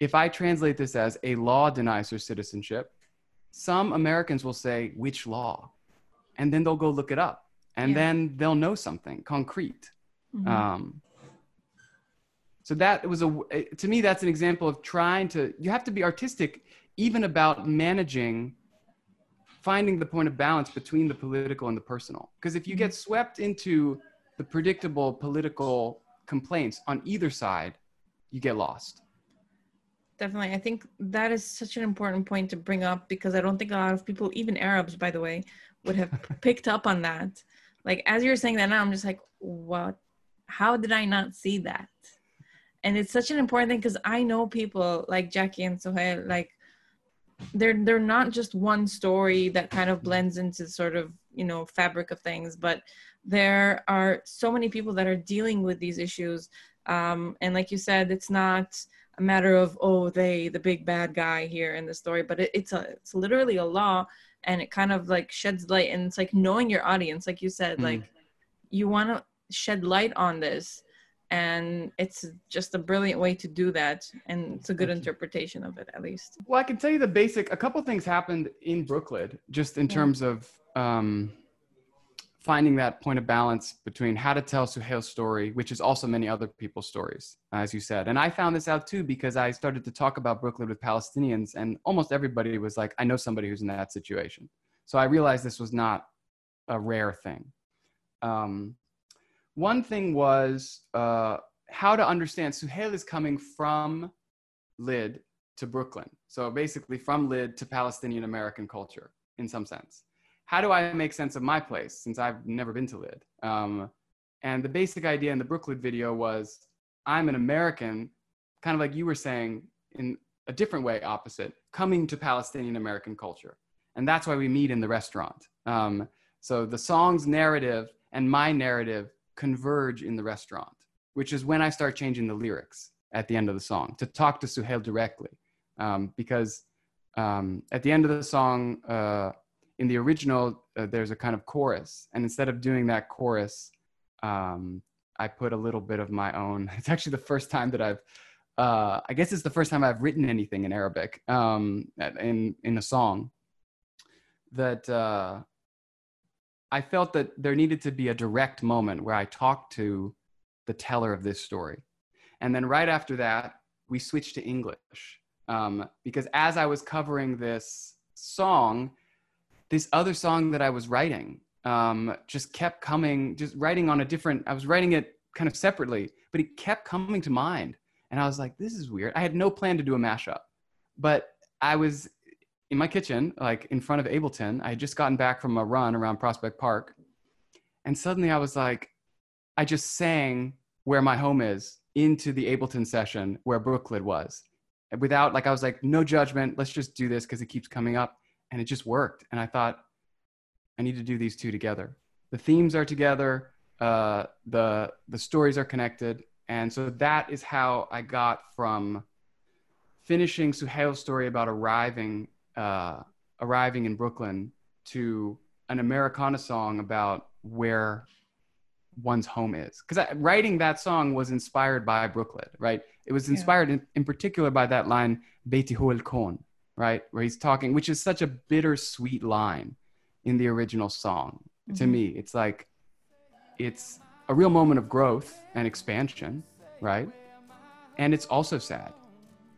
if I translate this as a law denies her citizenship, some Americans will say, which law? And then they'll go look it up and Yeah. then they'll know something concrete. Mhm. Um, so that was a, to me, that's an example of trying to, you have to be artistic even about managing finding the point of balance between the political and the personal. Because if you get swept into the predictable political complaints on either side, you get lost. Definitely. I think that is such an important point to bring up because I don't think a lot of people, even Arabs, by the way, would have picked up on that. Like, as you're saying that now, I'm just like, what how did I not see that? And it's such an important thing because I know people like Jackie and Suhail, like they're they're not just one story that kind of blends into sort of you know fabric of things, but there are so many people that are dealing with these issues. Um, and like you said, it's not a matter of oh they the big bad guy here in the story, but it, it's a it's literally a law, and it kind of like sheds light. And it's like knowing your audience, like you said, mm. like you want to shed light on this and it's just a brilliant way to do that and it's a good interpretation of it at least. Well i can tell you the basic a couple things happened in brooklyn just in yeah. terms of um, finding that point of balance between how to tell suhail's story which is also many other people's stories as you said. And i found this out too because i started to talk about brooklyn with palestinians and almost everybody was like i know somebody who's in that situation. So i realized this was not a rare thing. Um, one thing was uh, how to understand Suhail is coming from Lyd to Brooklyn. So basically from Lyd to Palestinian American culture in some sense. How do I make sense of my place since I've never been to Lyd? Um, and the basic idea in the Brooklyn video was I'm an American, kind of like you were saying in a different way, opposite, coming to Palestinian American culture. And that's why we meet in the restaurant. Um, so the song's narrative and my narrative converge in the restaurant, which is when I start changing the lyrics at the end of the song to talk to Suhail directly. Um, because um, at the end of the song, uh, in the original, uh, there's a kind of chorus. And instead of doing that chorus, um, I put a little bit of my own. It's actually the first time that I've, uh, I guess it's the first time I've written anything in Arabic um, in, in a song that uh, I felt that there needed to be a direct moment where I talked to the teller of this story. And then right after that, we switched to English. Um, because as I was covering this song, this other song that I was writing um, just kept coming, just writing on a different, I was writing it kind of separately, but it kept coming to mind. And I was like, this is weird. I had no plan to do a mashup, but I was in my kitchen, like in front of Ableton. I had just gotten back from a run around Prospect Park. And suddenly I was like, I just sang Where My Home Is into the Ableton session where Brooklyn was. Without, like, I was like, no judgment. Let's just do this because it keeps coming up. And it just worked. And I thought, I need to do these two together. The themes are together, uh, the, the stories are connected. And so that is how I got from finishing Suhail's story about arriving uh, arriving in Brooklyn to an Americana song about where one's home is. Because writing that song was inspired by Brooklyn, right? It was inspired yeah. in, in, particular by that line, Beiti Hu Kon, right? Where he's talking, which is such a bittersweet line in the original song. Mm-hmm. To me, it's like, it's a real moment of growth and expansion, right? And it's also sad,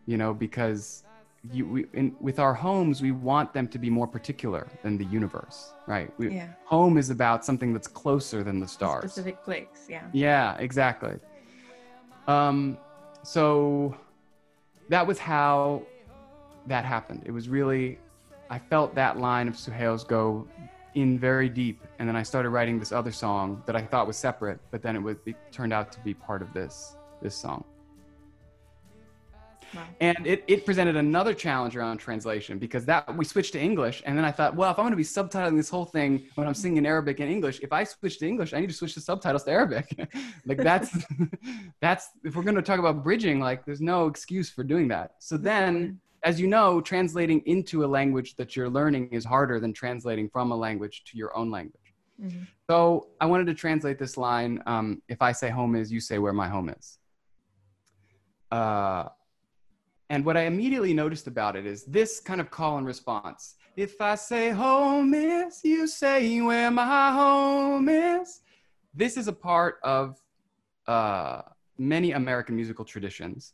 you know, because you, we, in, with our homes, we want them to be more particular than the universe, right? We, yeah. Home is about something that's closer than the stars. A specific place, yeah. Yeah, exactly. Um, so that was how that happened. It was really, I felt that line of Suhail's go in very deep, and then I started writing this other song that I thought was separate, but then it, was, it turned out to be part of this this song. And it, it presented another challenge around translation because that we switched to English. And then I thought, well, if I'm going to be subtitling this whole thing when I'm singing Arabic and English, if I switch to English, I need to switch the subtitles to Arabic. like that's, that's, if we're going to talk about bridging, like there's no excuse for doing that. So then, as you know, translating into a language that you're learning is harder than translating from a language to your own language. Mm-hmm. So I wanted to translate this line. Um, if I say home is, you say where my home is. Uh, and what I immediately noticed about it is this kind of call and response. If I say home is, you say where my home is. This is a part of uh, many American musical traditions.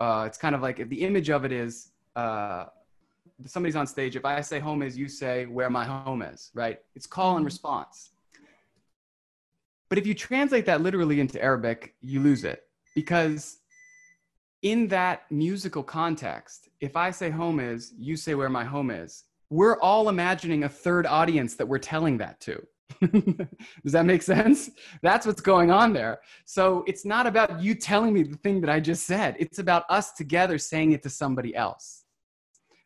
Uh, it's kind of like if the image of it is uh, somebody's on stage. If I say home is, you say where my home is, right? It's call and response. But if you translate that literally into Arabic, you lose it because in that musical context, if I say home is, you say where my home is, we're all imagining a third audience that we're telling that to. Does that make sense? That's what's going on there. So it's not about you telling me the thing that I just said. It's about us together saying it to somebody else,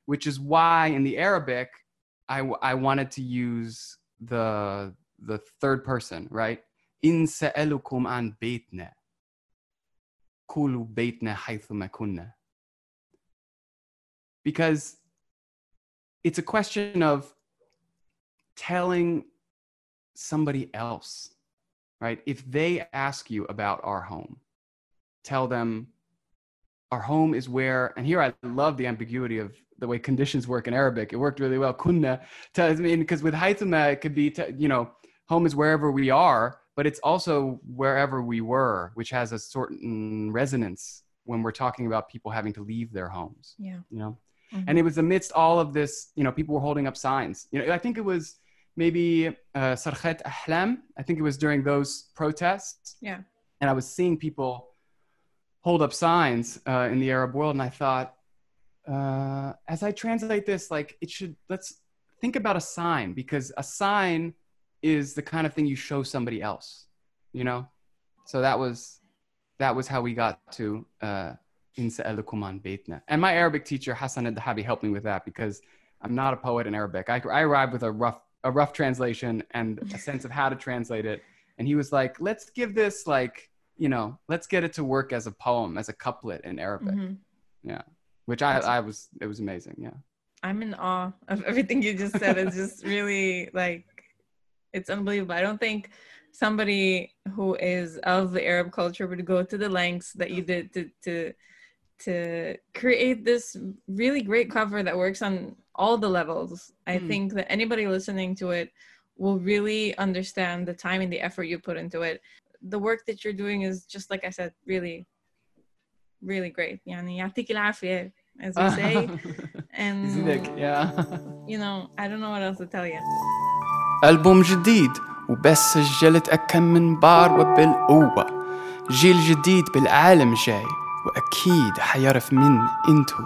which is why in the Arabic, I, I wanted to use the, the third person, right? In sa'alukum an baytna. Kulu baytna haythuma kunna. Because it's a question of telling somebody else, right? If they ask you about our home, tell them our home is where, and here I love the ambiguity of the way conditions work in Arabic. It worked really well. Kunna, I mean, because with haythuma, it could be, you know, home is wherever we are, but it's also wherever we were, which has a certain resonance when we're talking about people having to leave their homes. Yeah. You know, mm-hmm. and it was amidst all of this, you know, people were holding up signs. You know, I think it was maybe uh, Sarkhet Ahlam. I think it was during those protests. Yeah. And I was seeing people hold up signs uh, in the Arab world, and I thought, uh, as I translate this, like it should let's think about a sign because a sign is the kind of thing you show somebody else, you know. So that was that was how we got to uh, in Sa'alukum Beitna. And my Arabic teacher Hassan al-Dahabi helped me with that because I'm not a poet in Arabic. I, I arrived with a rough a rough translation and a sense of how to translate it. And he was like, let's give this like, you know, let's get it to work as a poem, as a couplet in Arabic. Mm-hmm. Yeah. Which I, I was, it was amazing. Yeah. I'm in awe of everything you just said. It's just really like, it's unbelievable. I don't think somebody who is of the Arab culture would go to the lengths that you did to, to, to create this really great cover that works on all the levels. I mm. think that anybody listening to it will really understand the time and the effort you put into it. The work that you're doing is just like I said, really, really great. Yani as we say. and yeah. you know, I don't know what else to tell you. ألبوم جديد وبس سجلت أكم من بار وبالقوة. جيل جديد بالعالم جاي وأكيد حيعرف من إنتو.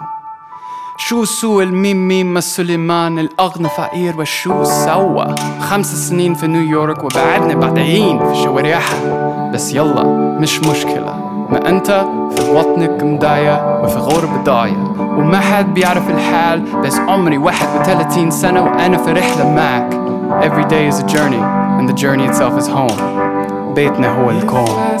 شو سوى الميم ميم ما سليمان الأغنى فقير وشو سوى خمس سنين في نيويورك وبعدنا بعدين في شوارعها بس يلا مش مشكلة. ما أنت في وطنك مضايع وفي غربة ضايع وما حد بيعرف الحال بس عمري 31 سنة وأنا في رحلة معك. Every day is a journey and the journey itself is home بيتنا هو الكون